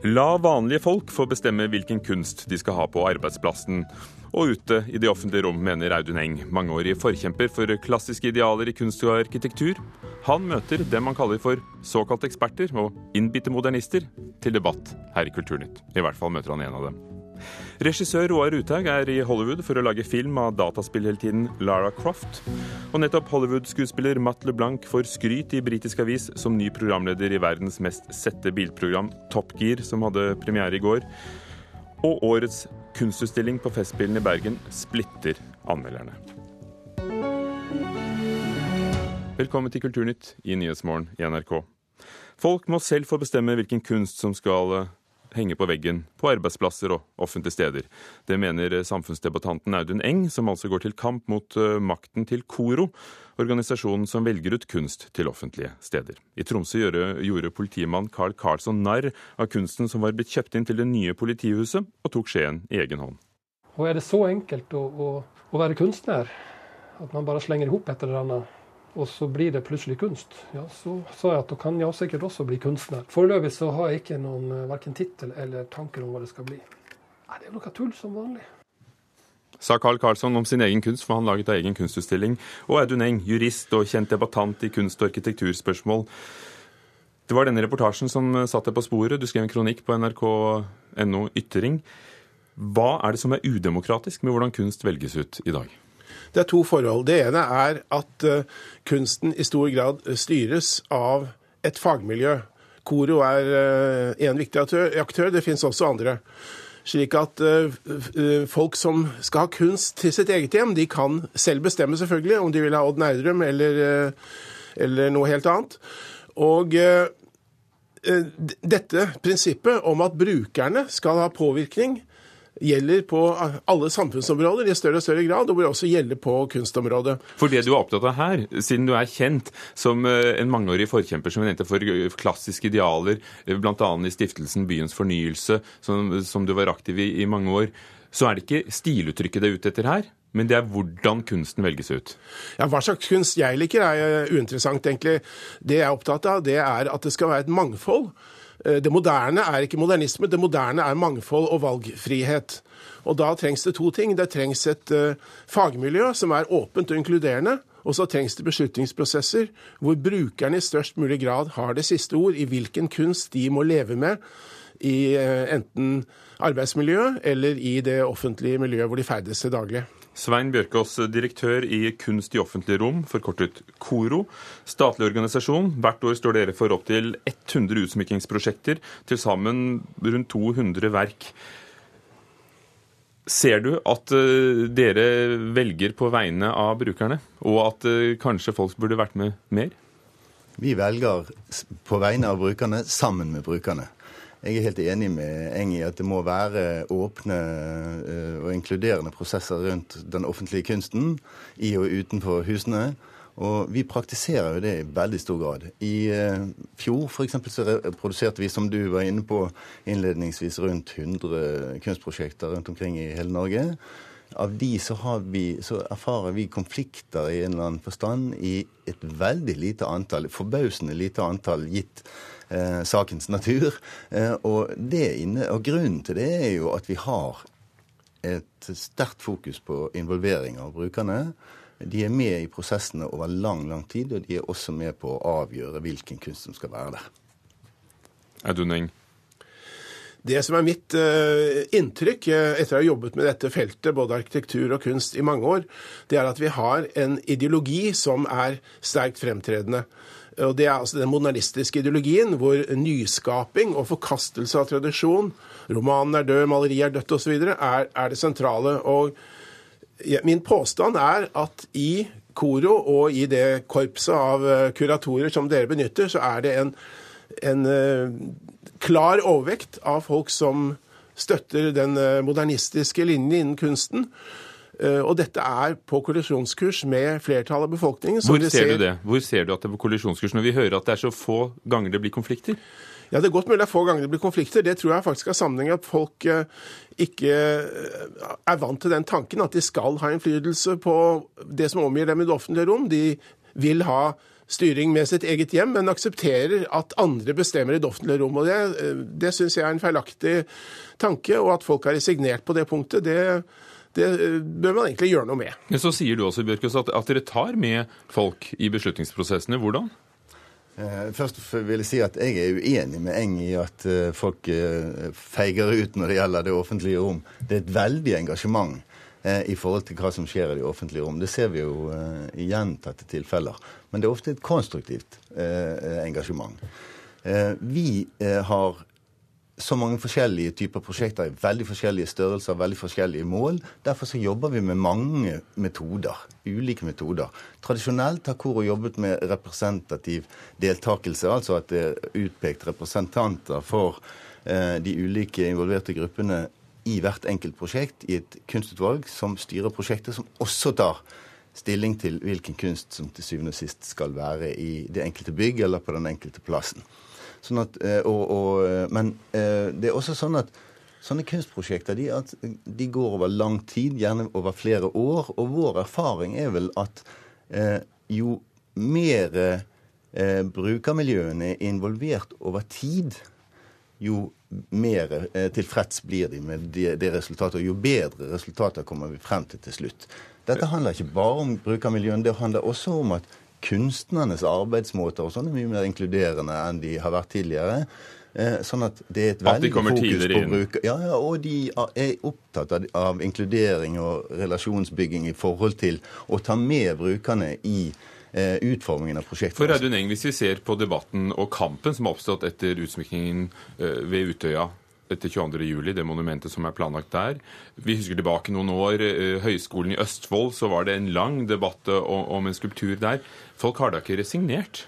La vanlige folk få bestemme hvilken kunst de skal ha på arbeidsplassen og ute i det offentlige rom, mener Audun Eng, mangeårig forkjemper for klassiske idealer i kunst og arkitektur. Han møter dem man kaller for såkalte eksperter og innbitte modernister til debatt her i Kulturnytt. I hvert fall møter han en av dem. Regissør Roar Uthaug er i Hollywood for å lage film av dataspillheltinnen Lara Croft. Og nettopp Hollywood-skuespiller Matt LeBlanc får skryt i britisk avis som ny programleder i verdens mest sette bilprogram Top Gear, som hadde premiere i går. Og årets kunstutstilling på Festspillene i Bergen splitter anmelderne. Velkommen til Kulturnytt i Nyhetsmorgen i NRK. Folk må selv få bestemme hvilken kunst som skal henge på veggen på arbeidsplasser og offentlige steder. Det mener samfunnsdebattanten Audun Eng, som altså går til kamp mot eh, makten til KORO, organisasjonen som velger ut kunst til offentlige steder. I Tromsø gjorde politimann Carl Carlsson narr av kunsten som var blitt kjøpt inn til det nye politihuset, og tok skjeen i egen hånd. Og Er det så enkelt å, å, å være kunstner at man bare slenger i hop et eller annet? Og så blir det plutselig kunst. Ja, Så sa jeg at da kan jeg sikkert også bli kunstner. Foreløpig så har jeg ikke noen eh, verken tittel eller tanker om hva det skal bli. Nei, Det er noe tull som vanlig. Sa Carl Karlsson om sin egen kunst, for han laget egen kunstutstilling. Og Audun Eng, jurist og kjent debattant i kunst- og arkitekturspørsmål. Det var denne reportasjen som satte deg på sporet. Du skrev en kronikk på nrk.no Ytring. Hva er det som er udemokratisk med hvordan kunst velges ut i dag? Det er to forhold. Det ene er at uh, kunsten i stor grad styres av et fagmiljø. Koro er én uh, viktig aktør, det finnes også andre. Slik at uh, folk som skal ha kunst til sitt eget hjem, de kan selv bestemme selvfølgelig om de vil ha Odd Nerdrum eller, eller noe helt annet. Og dette prinsippet om at brukerne skal ha påvirkning, gjelder på alle samfunnsområder i større og større grad, og bør også gjelde på kunstområdet. For det du er opptatt av her, siden du er kjent som eh, en mangeårig forkjemper som nevnte for klassiske idealer, eh, bl.a. i stiftelsen Byens fornyelse, som, som du var aktiv i i mange år, så er det ikke stiluttrykket det er ute etter her? Men det er hvordan kunsten velges ut. Ja, Hva slags kunst jeg liker, er uinteressant, egentlig. Det jeg er opptatt av, det er at det skal være et mangfold. Eh, det moderne er ikke modernisme, det moderne er mangfold og valgfrihet. Og da trengs det to ting. Det trengs et uh, fagmiljø som er åpent og inkluderende. Og så trengs det beslutningsprosesser hvor brukerne i størst mulig grad har det siste ord i hvilken kunst de må leve med i uh, enten arbeidsmiljøet eller i det offentlige miljøet hvor de ferdes til daglig. Svein Bjørkås, direktør i Kunst i offentlige rom, forkortet KORO. Statlig organisasjon. Hvert år står dere for opptil 100 utsmykkingsprosjekter, til sammen rundt 200 verk. Ser du at uh, dere velger på vegne av brukerne, og at uh, kanskje folk burde vært med mer? Vi velger på vegne av brukerne sammen med brukerne. Jeg er helt enig med Eng i at det må være åpne eh, og inkluderende prosesser rundt den offentlige kunsten i og utenfor husene. Og vi praktiserer jo det i veldig stor grad. I uh, fjor f.eks. så produserte vi, som du var inne på innledningsvis, rundt 100 kunstprosjekter rundt omkring i hele Norge. Av de så, vi, så, erfarer vi konflikter i en eller annen forstand i et veldig lite antall, forbausende lite antall, gitt eh, sakens natur. Eh, og, inne, og, grunnen til det er jo at vi har et sterkt fokus på involvering av brukerne. De er med i prosessene over lang, lang tid, og de er også med på å avgjøre hvilken kunst som skal være der. Audun Eng. Det som er mitt uh, inntrykk etter å ha jobbet med dette feltet, både arkitektur og kunst, i mange år, det er at vi har en ideologi som er sterkt fremtredende. Og Det er altså den modernistiske ideologien hvor nyskaping og forkastelse av tradisjon, romanen er død, maleriet er dødt osv., er, er det sentrale. Og Min påstand er at i Koro og i det korpset av eh, kuratorer som dere benytter, så er det en, en uh, klar overvekt av folk som støtter den uh, modernistiske linjen innen kunsten. Eh, og dette er på kollisjonskurs med flertallet av befolkningen. Hvor ser, ser, du det? Hvor ser du at det er på kollisjonskurs når vi hører at det er så få ganger det blir konflikter? Ja, Det er godt mulig det er få ganger det blir konflikter. Det tror jeg faktisk har sammenheng at folk eh, ikke eh, er vant til den tanken at de skal ha innflytelse på det som omgir dem i det offentlige rom. De vil ha styring med sitt eget hjem, men aksepterer at andre bestemmer i det offentlige rom. Og Det, det syns jeg er en feilaktig tanke, og at folk har resignert på det punktet, det, det bør man egentlig gjøre noe med. Men så sier du også, Bjørkes, at, at dere tar med folk i beslutningsprosessene. Hvordan? Eh, først vil jeg si at jeg er uenig med Eng i at eh, folk eh, feiger ut når det gjelder det offentlige rom. Det er et veldig engasjement i forhold til hva som skjer i det offentlige rom. Det ser vi jo i gjentatte tilfeller. Men det er ofte et konstruktivt engasjement. Vi har så mange forskjellige typer prosjekter i veldig forskjellige størrelser, veldig forskjellige mål. Derfor så jobber vi med mange metoder. Ulike metoder. Tradisjonelt har Koro jobbet med representativ deltakelse, altså at det er utpekt representanter for eh, de ulike involverte gruppene i hvert enkelt prosjekt i et kunstutvalg som styrer prosjektet, som også tar stilling til hvilken kunst som til syvende og sist skal være i det enkelte bygg eller på den enkelte plassen. Sånn at, eh, og, og, eh, men eh, det er også sånn at sånne kunstprosjekter de, de, går over lang tid, gjerne over flere år. Og vår erfaring er vel at jo mer brukermiljøene er involvert over tid, jo mer tilfreds blir de med det resultatet, og jo bedre resultater kommer vi frem til til slutt. Dette handler ikke bare om brukermiljøene, det handler også om at kunstnernes arbeidsmåter og sånn er mye mer inkluderende enn de har vært tidligere. Eh, sånn at det er et veldig fokus på bruk ja, ja, Og de er opptatt av, inkludering og relasjonsbygging i forhold til å ta med brukerne i eh, utformingen av prosjektet. For Audun Eng, Hvis vi ser på debatten og kampen som har oppstått etter utsmykningen eh, ved Utøya etter 22.07, det monumentet som er planlagt der. Vi husker tilbake noen år. Eh, Høgskolen i Østfold, så var det en lang debatt om en skulptur der. Folk har da ikke resignert?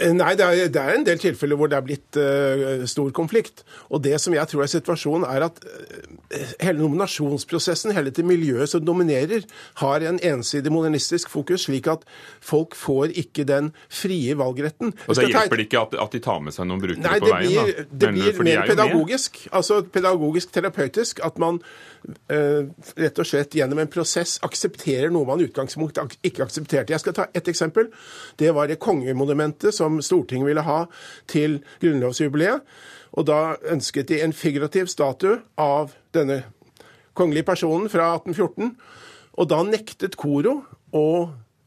Nei, det er, det er, en del tilfeller hvor det er blitt uh, stor konflikt. Og det som jeg tror er situasjonen, er at uh, hele nominasjonsprosessen, hele det miljøet som dominerer, har en ensidig modernistisk fokus, slik at folk får ikke den frie valgretten. Og da hjelper det ikke at, at, de tar med seg noen brukere Nei, på veien? Blir, da. Det blir mer pedagogisk, altså pedagogisk terapeutisk, at man rett og slett gjennom en prosess aksepterer noe man i utgangspunktet ikke aksepterte. Jeg skal ta ett eksempel. Det var det kongemonumentet som Stortinget ville ha til grunnlovsjubileet. Og da ønsket de en figurativ statue av denne kongelige personen fra 1814. Og da nektet Koro å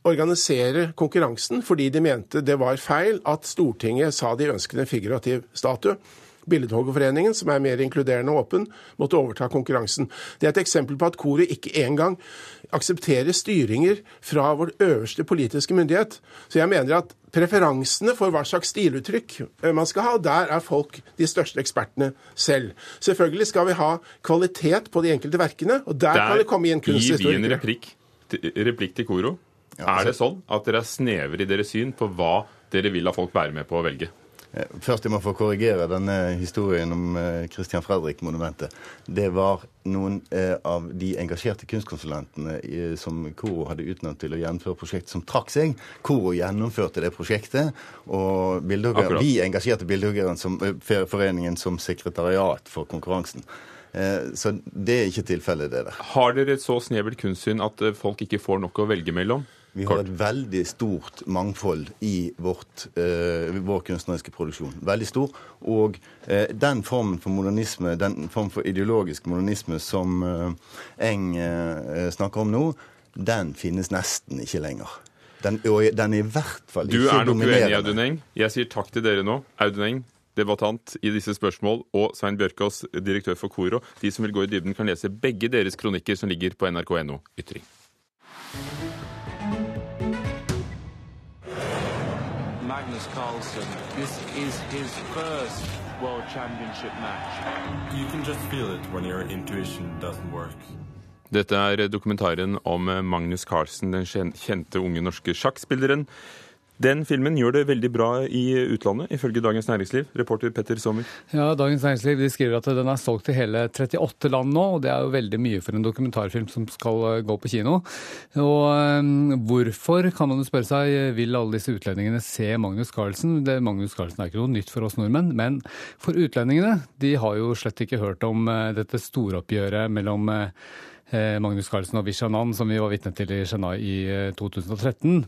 organisere konkurransen fordi de mente det var feil at Stortinget sa de ønsket en figurativ statue. Billedhoggerforeningen, som er mer inkluderende og åpen, måtte overta konkurransen. Det er et eksempel på at koret ikke engang aksepterer styringer fra vår øverste politiske myndighet. Så jeg mener at preferansene for hva slags stiluttrykk eh, man skal ha, der er folk de største ekspertene selv. Selvfølgelig skal vi ha kvalitet på de enkelte verkene, og der, der kan det komme inn kunsthistorikere. Gir vi en replikk, replikk til Koro? Ja, altså. Er det sånn at dere er snevre i deres syn på hva dere vil at folk være med på å velge? Eh, først jeg må få korrigere denne historien om eh, Christian Fredrik-monumentet. Det var noen eh, av de engasjerte kunstkonsulentene som Koro hadde utnevnt til å gjennomføre prosjektet, som trakk seg. Koro gjennomførte det prosjektet, og vi engasjerte Bildehuggeren som foreningen som sekretariat for konkurransen. Så det er ikke tilfellet, det der. Har dere et så snevert kunstsyn at folk ikke får nok å velge mellom? Vi har et veldig stort mangfold i vårt, eh, vår kunstneriske produksjon. Veldig stor. Og eh, den formen for modernisme, den form for ideologisk modernisme som eh, Eng eh, snakker om nå, den finnes nesten ikke lenger. Den, og den er i hvert fall ikke dominerende. Du er nok uenig, Audun Eng. Jeg sier takk til dere nå. Audun Eng, debattant i disse spørsmål, og Svein Bjørkås, direktør for Koro. De som vil gå i dybden, kan lese begge deres kronikker som ligger på nrk.no ytring. Magnus Carlsen. This is his first World Championship match. You can just feel it when your intuition doesn't work. Dette er dokumentaren om Magnus Carlsen, den kjente unge norske sjakkspilleren. Den filmen gjør det veldig bra i utlandet, ifølge Dagens Næringsliv. Reporter Petter Sommer. Ja, Dagens Næringsliv de skriver at den er solgt til hele 38 land nå. og Det er jo veldig mye for en dokumentarfilm som skal eh, gå på kino. Og um, Hvorfor, kan man jo spørre seg, vil alle disse utlendingene se Magnus Carlsen? Det, Magnus Carlsen er ikke noe nytt for oss nordmenn, men for utlendingene, de har jo slett ikke hørt om uh, dette storoppgjøret mellom uh, Magnus Carlsen og Vishanan som vi var vitne til i Chennai i 2013.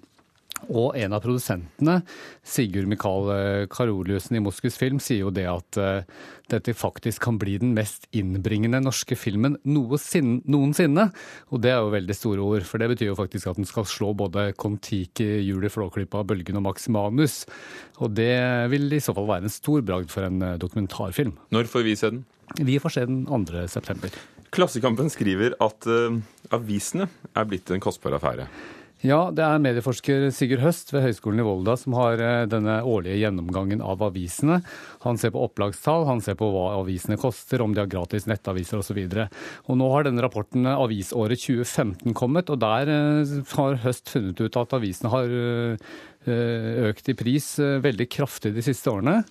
Og en av produsentene, Sigurd Mikael eh, Karoliussen i Moskus Film, sier jo det at uh, dette faktisk kan bli den mest innbringende norske filmen noensinne. Og det er jo veldig store ord, for det betyr jo faktisk at den skal slå både Kon-Tiki, Juli Flåklypa, Bølgen og Max Manus. Og det vil i så fall være en stor bragd for en eh, dokumentarfilm. Når får vi se den? Vi får se den 2. september. Klassekampen skriver at uh, avisene er blitt en kostbar affære. Ja, det er medieforsker Sigurd Høst ved Høgskolen i Volda som har eh, denne årlige gjennomgangen av avisene. Han ser på opplagstall, han ser på hva avisene koster, om de har gratis nettaviser osv. Nå har denne rapporten eh, Avisåret 2015 kommet, og der eh, har Høst funnet ut at avisene har økt i pris veldig kraftig de siste årene.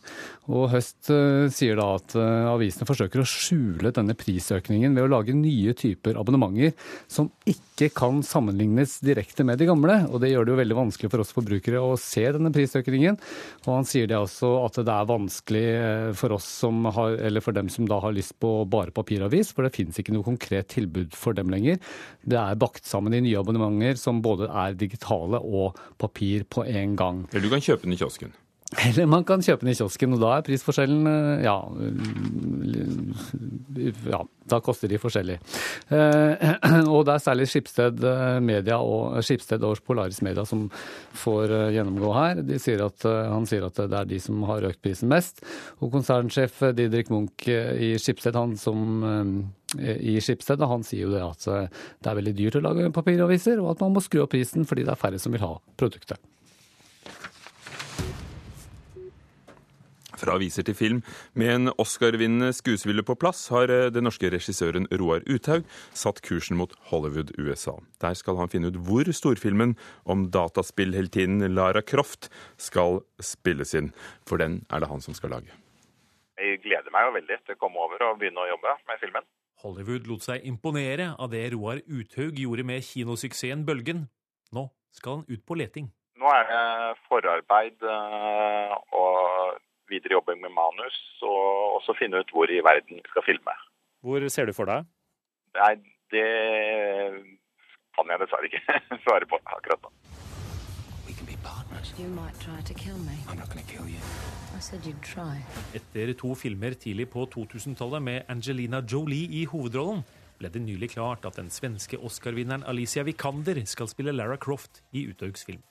Og Høst sier da at avisene forsøker å skjule denne prisøkningen ved å lage nye typer abonnementer som ikke kan sammenlignes direkte med de gamle. Og det gjør det jo veldig vanskelig for oss forbrukere å se denne prisøkningen. Og han sier det også at det er vanskelig Eh, for oss som har, eller for dem som da har lyst på bare papiravis, for det finnes ikke noe konkret tilbud for dem lenger. Det er bakt sammen i nye abonnementer som både er digitale og papir på en gang. Eller du kan kjøpe den i kiosken. Eller man kan kjøpe den i kiosken, og da er prisforskjellen eh, ja, ja da koster de forskjellig. Eh, og det er særlig Skipsted Media og Skipsted og Polaris Media som får gjennomgå her. De sier at, han sier at det er de som har økt prisen mest. Og konsernsjef Didrik Munch i Skipsted, han som i Skipsted, han sier jo det at det er veldig dyrt å lage papiraviser, og at man må skru opp prisen fordi det er færre som vil ha produktet. Fra aviser til film. Med en Oscar-vinnende skuespiller på plass har eh, den norske regissøren Roar Uthaug satt kursen mot Hollywood, USA. Der skal han finne ut hvor storfilmen om dataspillheltinnen Lara Croft skal spilles inn. For den er det han som skal lage. Jeg gleder meg jo veldig til å komme over og begynne å jobbe med filmen. Hollywood lot seg imponere av det Roar Uthaug gjorde med kinosuksessen Bølgen. Nå skal han ut på leting. Nå er det forarbeid eh, og videre jobbing med manus, og også finne ut hvor i verden vi skal filme. Hvor ser du for deg? Nei, det kan jeg dessverre ikke svare på akkurat nå. Etter to filmer tidlig på 2000-tallet med Angelina Jolie i hovedrollen, ble det nylig klart at den svenske Oscar-vinneren Alicia Vikander skal spille Lara Croft i Uthaugs film.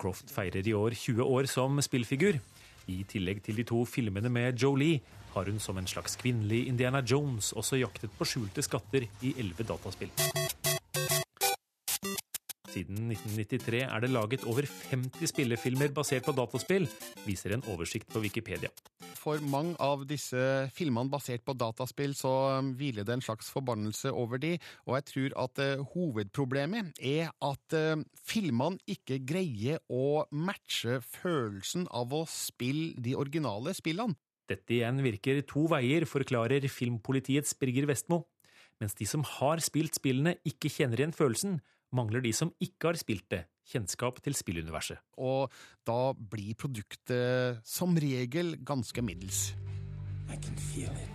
Croft feirer i år 20 år som spillfigur, i tillegg til de to filmene med Jolie har hun som en slags kvinnelig Indiana Jones også jaktet på skjulte skatter i elleve dataspill. Siden 1993 er det laget over 50 spillefilmer basert på dataspill, viser en oversikt på Wikipedia. For mange av disse filmene basert på dataspill så um, hviler det en slags forbannelse over de, og jeg tror at uh, hovedproblemet er at uh, filmene ikke greier å matche følelsen av å spille de originale spillene. Dette igjen virker to veier, forklarer filmpolitiets Birger Vestmo. Mens de som har spilt spillene, ikke kjenner igjen følelsen, mangler de som ikke har spilt det, kjennskap til spilluniverset. Og da blir produktet som regel ganske middels. I can feel it.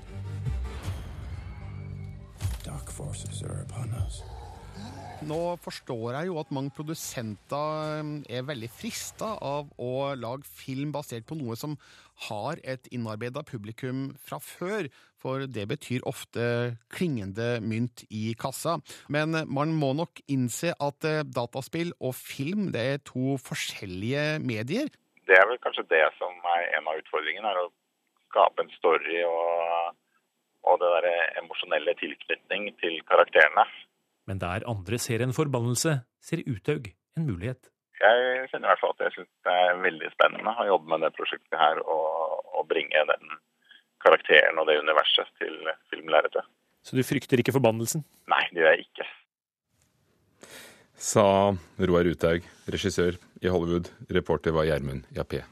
Dark forces are upon us. Nå forstår jeg jo at mange produsenter um, er veldig frista av å lage film basert på noe som har et innarbeida publikum fra før, for det betyr ofte klingende mynt i kassa. Men man må nok innse at eh, dataspill og film det er to forskjellige medier. Det er vel kanskje det som er en av utfordringene, er å skape en story og, og det der emosjonelle tilknytning til karakterene. Men der andre ser en forbannelse, ser Uthaug en mulighet. Jeg kjenner i hvert fall at jeg syns det er veldig spennende å jobbe med det prosjektet her og, og bringe den karakteren og det universet til filmlerretet. Så du frykter ikke forbannelsen? Nei, det gjør jeg ikke. Sa Roar Uthaug, regissør i Hollywood. Reporter var Gjermund Jappé.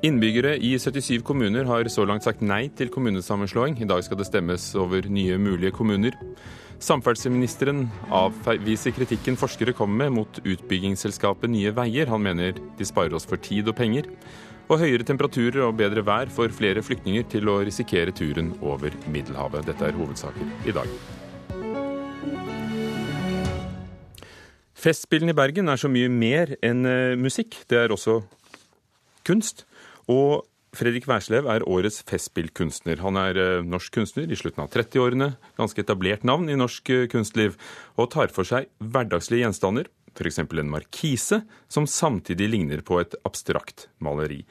Innbyggere i 77 kommuner har så langt sagt nei til kommunesammenslåing. I dag skal det stemmes over nye mulige kommuner. Samferdselsministeren avviser kritikken forskere kommer med mot utbyggingsselskapet Nye Veier. Han mener de sparer oss for tid og penger. Og høyere temperaturer og bedre vær får flere flyktninger til å risikere turen over Middelhavet. Dette er hovedsaker i dag. Festspillene i Bergen er så mye mer enn eh, musikk. Det er også kunst. Og Fredrik Wærslev er årets Festspillkunstner. Han er eh, norsk kunstner i slutten av 30-årene, ganske etablert navn i norsk eh, kunstliv, og tar for seg hverdagslige gjenstander, f.eks. en markise, som samtidig ligner på et abstrakt maleri.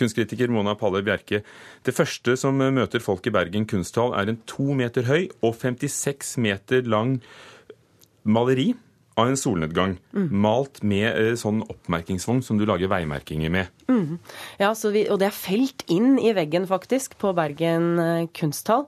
Kunstkritiker Mona Palle Bjerke, det første som møter folk i Bergen kunsthall, er en to meter høy og 56 meter lang maleri av en solnedgang, mm. malt med eh, sånn oppmerkingsvogn som du lager veimerkinger med. Mm. Ja, vi, og det er felt inn i veggen, faktisk, på Bergen eh, kunsthall.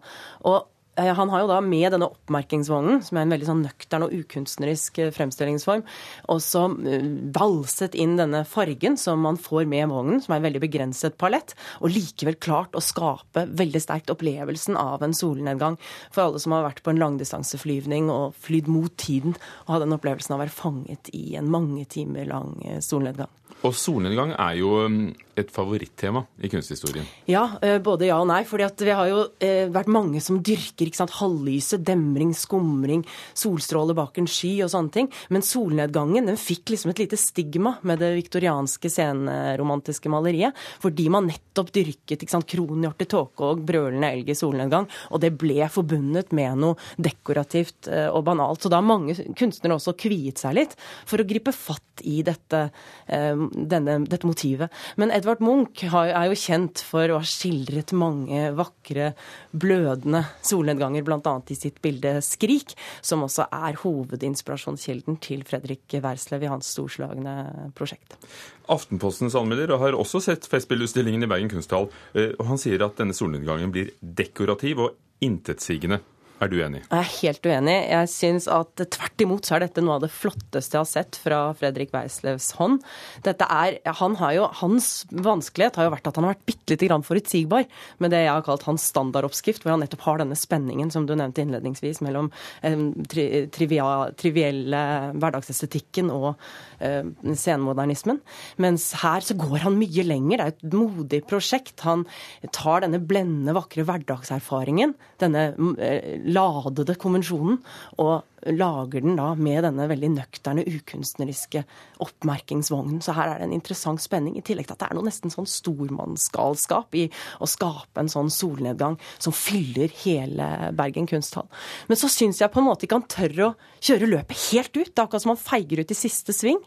Og han har jo da med denne oppmerkingsvognen, som er en veldig sånn nøktern og ukunstnerisk eh, fremstillingsform, også eh, valset inn denne fargen som man får med vognen, som er en veldig begrenset palett, og likevel klart å skape veldig sterkt opplevelsen av en solnedgang for alle som har vært på en langdistanseflyvning og flydd mot tiden, og hatt den opplevelsen av å være fanget i en mange timer lang solnedgang. Og solnedgang er jo mm, et favorittema i kunsthistorien. Ja, eh, både ja og nei. For vi har jo eh, vært mange som dyrker ikke sant, halvlyset, demring, skumring, solstråler bak en sky og sånne ting. Men solnedgangen den fikk liksom et lite stigma med det viktorianske sceneromantiske maleriet. Fordi man nettopp dyrket ikke sant, kronhjort i tåke og brølende elg i solnedgang. Og det ble forbundet med noe dekorativt eh, og banalt. Så da har mange kunstnere også kviet seg litt for å gripe fatt i dette denne, dette motivet. Men Edvard Munch er jo kjent for å ha skildret mange vakre, blødende solnedganger, bl.a. i sitt bilde 'Skrik', som også er hovedinspirasjonskilden til Fredrik Werslev i hans storslagne prosjekt. Aftenpostens anmelder har også sett Festspillutstillingen i Bergen kunsthall, eh, og han sier at denne solnedgangen blir dekorativ og intetsigende. Er du enig? Jeg er helt uenig. Jeg syns at tvert imot så er dette noe av det flotteste jeg har sett fra Fredrik Weislevs hånd. Er, han jo, Hans vanskelighet har jo vært at han har vært bitte lite grann forutsigbar med det jeg har kalt hans standardoppskrift, hvor han nettopp har denne spenningen som du nevnte innledningsvis, mellom eh, tri, trivia, trivielle hverdagsestetikken og eh, senmodernismen. Mens her så går han mye lenger. Det er et modig prosjekt. Han tar denne blendende, vakre hverdagserfaringen, denne eh, ladede konvensjonen, og lager den da med denne veldig nøkterne, ukunstneriske oppmerkingsvognen. Så her er det en interessant spenning, i tillegg til at det er noe nesten sånn stormannsgalskap i å skape en sånn solnedgang som fyller hele Bergen kunsthall. Men så syns jeg på en måte ikke han tør å kjøre løpet helt ut. Det er akkurat som han feiger ut i siste sving,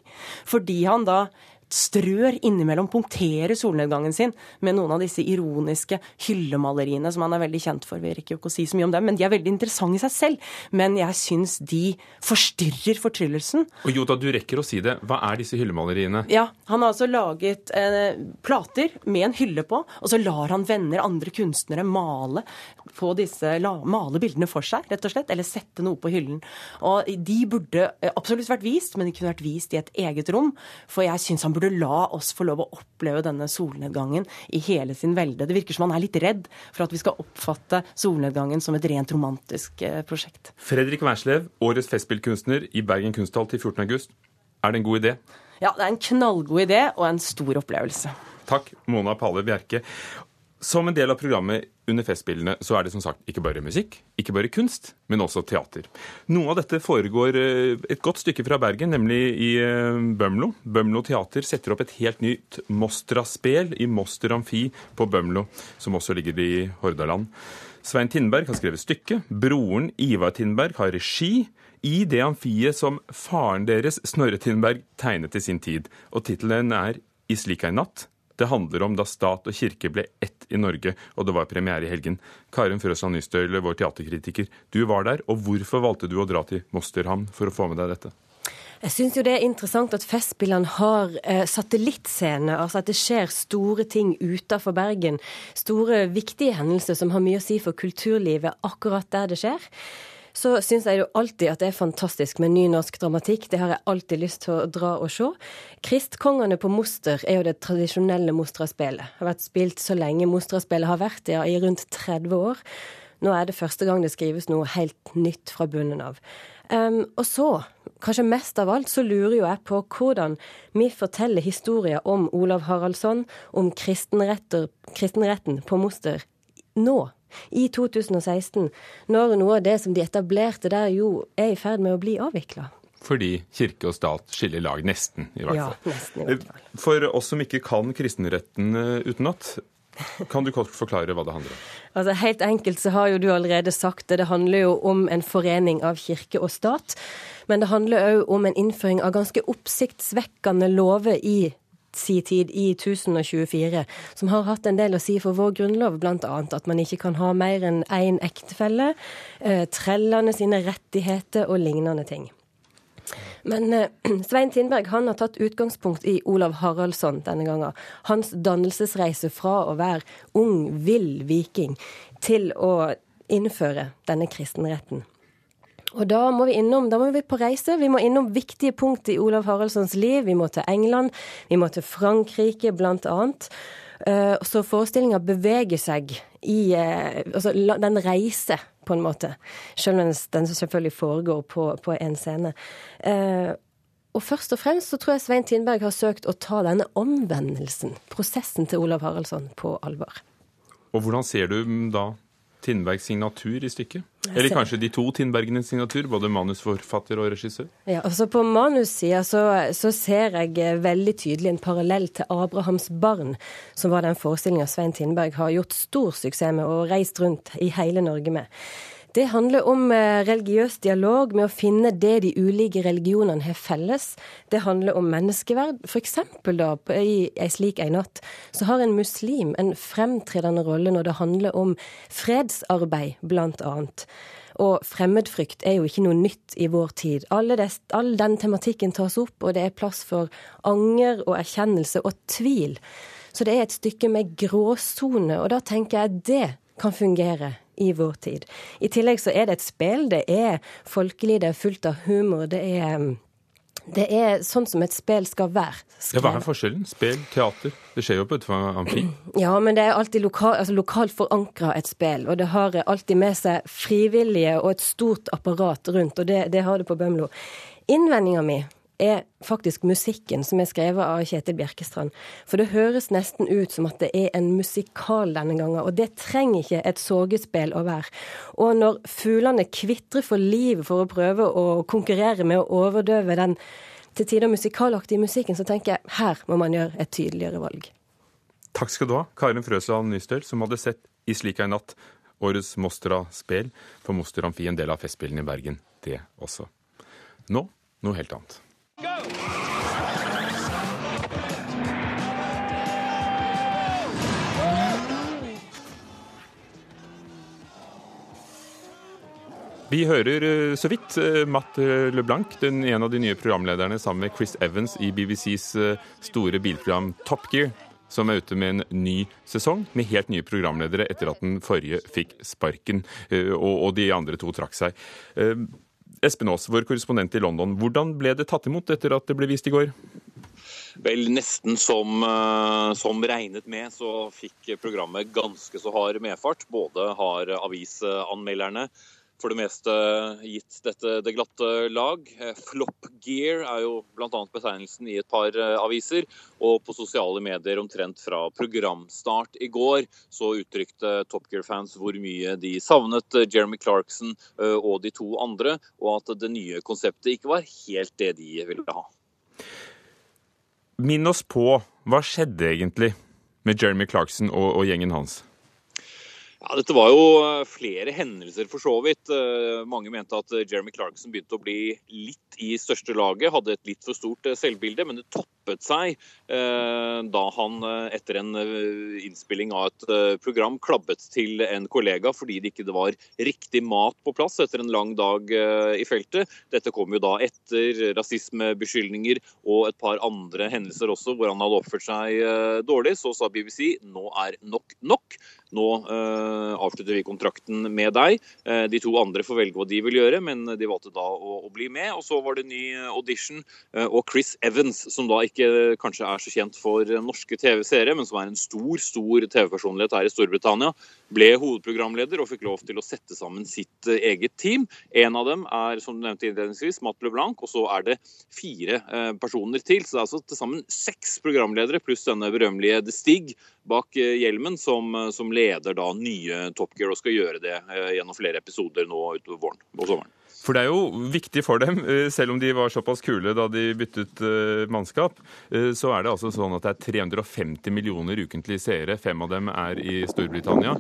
fordi han da strør innimellom, punkterer solnedgangen sin med noen av disse ironiske hyllemaleriene som han er veldig kjent for. Vi rekker jo ikke å si så mye om dem, men de er veldig interessante i seg selv. Men jeg syns de forstyrrer fortryllelsen. Og jo da, du rekker å si det. Hva er disse hyllemaleriene? Ja, Han har altså laget eh, plater med en hylle på, og så lar han venner, andre kunstnere, male på disse, la, male bildene for seg, rett og slett. Eller sette noe på hyllen. Og de burde eh, absolutt vært vist, men de kunne vært vist i et eget rom. For jeg syns han burde la oss få lov å oppleve denne solnedgangen i hele sin velde. Det virker som han er litt redd for at vi skal oppfatte solnedgangen som et rent romantisk eh, prosjekt. Fredrik Wærslev, årets Festspillkunstner i Bergen kunsthall til 14.8. Er det en god idé? Ja, det er en knallgod idé og en stor opplevelse. Takk, Mona Palle Bjerke. Som en del av programmet under Festspillene så er det som sagt ikke bare musikk, ikke bare kunst, men også teater. Noe av dette foregår eh, et godt stykke fra Bergen, nemlig i eh, Bømlo. Bømlo teater setter opp et helt nytt Mostra-spel i Moster Amfi på Bømlo, som også ligger i Hordaland. Svein Tindberg har skrevet stykket. Broren Ivar Tindberg har regi i det amfiet som faren deres, Snorre Tindberg, tegnet i sin tid. Og tittelen er I slik ei natt det handler om da stat og kirke ble ett i Norge, og det var premiere i helgen. Karin Frøsland Nystøyle, vår teaterkritiker, du var der, og hvorfor valgte du å dra til Mosterhamn for å få med deg dette? Jeg syns jo det er interessant at Festspillene har eh, satellittscene. Altså at det skjer store ting utenfor Bergen. Store, viktige hendelser som har mye å si for kulturlivet akkurat der det skjer så syns jeg jo alltid at det er fantastisk med ny norsk dramatikk. Det har jeg alltid lyst til å dra og se. Kristkongene på Moster er jo det tradisjonelle Mostra-spelet. Har vært spilt så lenge Mostra-spelet har vært, ja, i rundt 30 år. Nå er det første gang det skrives noe helt nytt fra bunnen av. Um, og så, kanskje mest av alt, så lurer jo jeg på hvordan vi forteller historier om Olav Haraldsson, om kristenretten på Moster nå i 2016, når noe av det som de etablerte der jo er i ferd med å bli avvikla? fordi kirke og stat skiller lag, nesten i hvert fall. Ja, nesten i hvert fall. For oss som ikke kan kristenretten eh, utenat, kan du kort forklare hva det handler om? Altså Helt enkelt så har jo du allerede sagt det. Det handler jo om en forening av kirke og stat. Men det handler òg om en innføring av ganske oppsiktsvekkende lover i si tid, i 1024, som har hatt en del å si for vår grunnlov, bl.a. at man ikke kan ha mer enn én ektefelle, eh, trellene sine rettigheter og lignende ting. Men eh, Svein Tindberg han har tatt utgangspunkt i Olav Haraldsson denne gangen. Hans dannelsesreise fra å være ung, vill viking til å innføre denne kristenretten. Og da må vi innom, da må vi på reise. Vi må innom viktige punkt i Olav Haraldssons liv. Vi må til England, vi må til Frankrike annet. Eh, Så forestillinga beveger seg i eh, Altså den reiser, på en måte. Selv om den- selvfølgelig foregår på, på en scene. Eh, Og først og fremst så tror jeg Svein Tindberg har søkt å ta denne omvendelsen, prosessen til Olav Haraldsson, på alvor. Og hvordan ser du da Tindbergs signatur i stykket? Eller kanskje de to Tindbergenes signatur, både manusforfatter og regissør? Ja, altså På manussida så, så ser jeg eh, veldig tydelig en parallell til 'Abrahams barn', som var den forestillinga Svein Tindberg har gjort stor suksess med og reist rundt i hele Norge med. Det handler om eh, religiøs dialog med å finne det de ulike religionene har felles. Det handler om menneskeverd. For eksempel da, i ei slik ei natt, så har en muslim en fremtredende rolle når det handler om fredsarbeid, blant annet. Og fremmedfrykt er jo ikke noe nytt i vår tid. Des, all den tematikken tas opp, og det er plass for anger og erkjennelse og tvil. Så det er et stykke med gråsone, og da tenker jeg det kan fungere i vår tid. I tillegg så er det et spill. Det er folkelig, det er fullt av humor. Det er, det er sånn som et spill skal være. Ja, Hva er forskjellen? Spill, teater? Det skjer jo på utenfor Amfi. Ja, men det er alltid lokal, altså lokalt forankra et spill, og det har alltid med seg frivillige og et stort apparat rundt, og det, det har det på Bømlo. Innvendinga mi er faktisk musikken som er skrevet av Kjetil Bjerkestrand. For det høres nesten ut som at det er en musikal denne gangen, og det trenger ikke et sorgespill å være. Og når fuglene kvitrer for livet for å prøve å konkurrere med å overdøve den til tider musikalaktige musikken, så tenker jeg her må man gjøre et tydeligere valg. Takk skal du ha, Karin Frøsland Nystøl, som hadde sett I slik ei natt årets Mostra-spel for Moster Amfi, en del av Festspillene i Bergen, det også. Nå noe helt annet. Vi hører eh, så vidt eh, Matt LeBlanc, den en av de nye programlederne, sammen med Chris Evans i BBCs eh, store bilprogram Top Gear, som er ute med en ny sesong med helt nye programledere etter at den forrige fikk sparken, og de andre to trakk seg. Espen Aas, vår korrespondent i London, hvordan ble det tatt imot etter at det ble vist i går? Vel, nesten som, eh, som regnet med, så fikk programmet ganske så hard medfart. Både har avisanmelderne for det meste gitt dette det glatte lag. Eh, Flop gear er jo bl.a. betegnelsen i et par eh, aviser. Og på sosiale medier omtrent fra programstart i går så uttrykte Top Gear-fans hvor mye de savnet eh, Jeremy Clarkson og de to andre, og at det nye konseptet ikke var helt det de ville ha. Minn oss på hva skjedde egentlig med Jeremy Clarkson og, og gjengen hans? Ja, Dette var jo eh, flere hendelser for så vidt. Eh, Mange mente at eh, Jeremy Clarkson begynte å bli litt i største laget, hadde et litt for stort selvbilde, men det toppet seg da han etter en innspilling av et program klabbet til en kollega fordi det ikke var riktig mat på plass etter en lang dag i feltet. Dette kom jo da etter rasismebeskyldninger og et par andre hendelser også hvor han hadde oppført seg dårlig. Så sa BBC nå er nok nok. Nå eh, avslutter vi kontrakten med deg. Eh, de to andre får velge hva de vil gjøre, men de valgte da å, å bli med. Og så var det ny audition. eh, og Chris Evans, som da ikke kanskje er så kjent for norske TV-seere, men som er en stor stor TV-personlighet her i Storbritannia, ble hovedprogramleder og fikk lov til å sette sammen sitt eget team. En av dem er som du nevnte innledningsvis, Matt LeBlanc, og så er det fire personer til. Så det er altså til sammen seks programledere pluss denne berømmelige The Stig bak hjelmen, som, som leder da nye Top Gear og skal gjøre det eh, gjennom flere episoder nå utover våren og sommeren. For det er jo viktig for dem, eh, selv om de var såpass kule da de byttet eh, mannskap, så er det altså sånn at det er 350 millioner ukentlige seere. Fem av dem er i Storbritannia.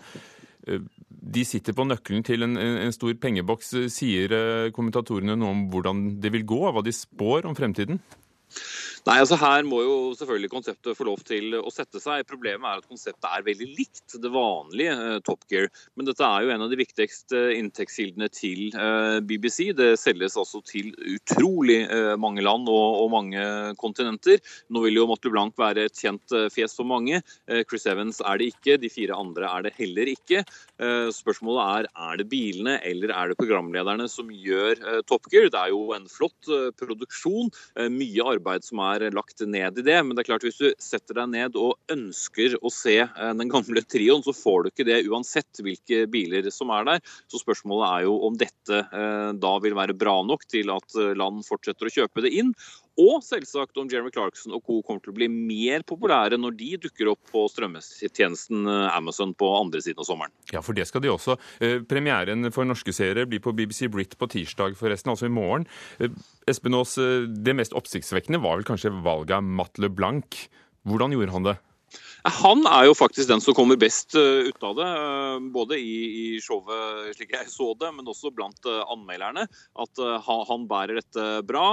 De sitter på nøkkelen til en, en stor pengeboks. Sier kommentatorene noe om hvordan det vil gå, hva de spår om fremtiden? Nei, altså Her må jo selvfølgelig konseptet få lov til å sette seg. Problemet er at konseptet er veldig likt det vanlige uh, Top Gear. Men dette er jo en av de viktigste inntektskildene til uh, BBC. Det selges altså til utrolig mange land og, mange kontinenter. Nå vil jo Motley Blanc være et kjent fjes for mange. Chris Evans er det ikke, de fire andre er det heller ikke. Spørsmålet er er det bilene eller er det programlederne som gjør Top Gear. Det er jo en flott produksjon, mye arbeid som er er lagt ned i det. Men det er klart hvis du setter deg ned og ønsker å se eh, den gamle trioen, så får du ikke det uansett hvilke biler som er der. Så spørsmålet er jo om dette eh, da vil være bra nok til at eh, land fortsetter å kjøpe det inn. Og selvsagt om Jeremy Clarkson og co. kommer til å bli mer populære når de dukker opp på strømmetjenesten Amazon på andre siden av sommeren. Ja, for det skal de også. Premieren for norske seere blir på BBC Brit på tirsdag, forresten, altså i morgen. Espen Aas, det mest oppsiktsvekkende var vel kanskje valget av Matt LeBlanc. Hvordan gjorde han det? Han er jo faktisk den som kommer best eh, ut av det. Eh, både i, showet slik jeg så det, men også blant eh, anmelderne. At han bærer dette bra.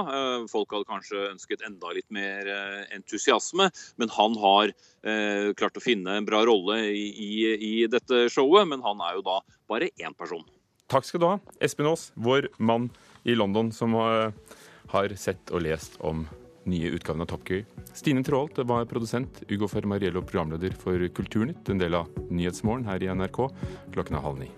Folk hadde kanskje ønsket enda litt mer entusiasme, men han har klart å finne en bra rolle i, i, dette showet. Men han er jo da bare én person. Takk skal du ha, Espen Aas, vår mann i London som har sett og lest om nye utgaven av Top Gear. Stine Traalt var produsent, Ugo Fermariello programleder for Kulturnytt, en del av Nyhetsmorgen her i NRK klokken er halv ni.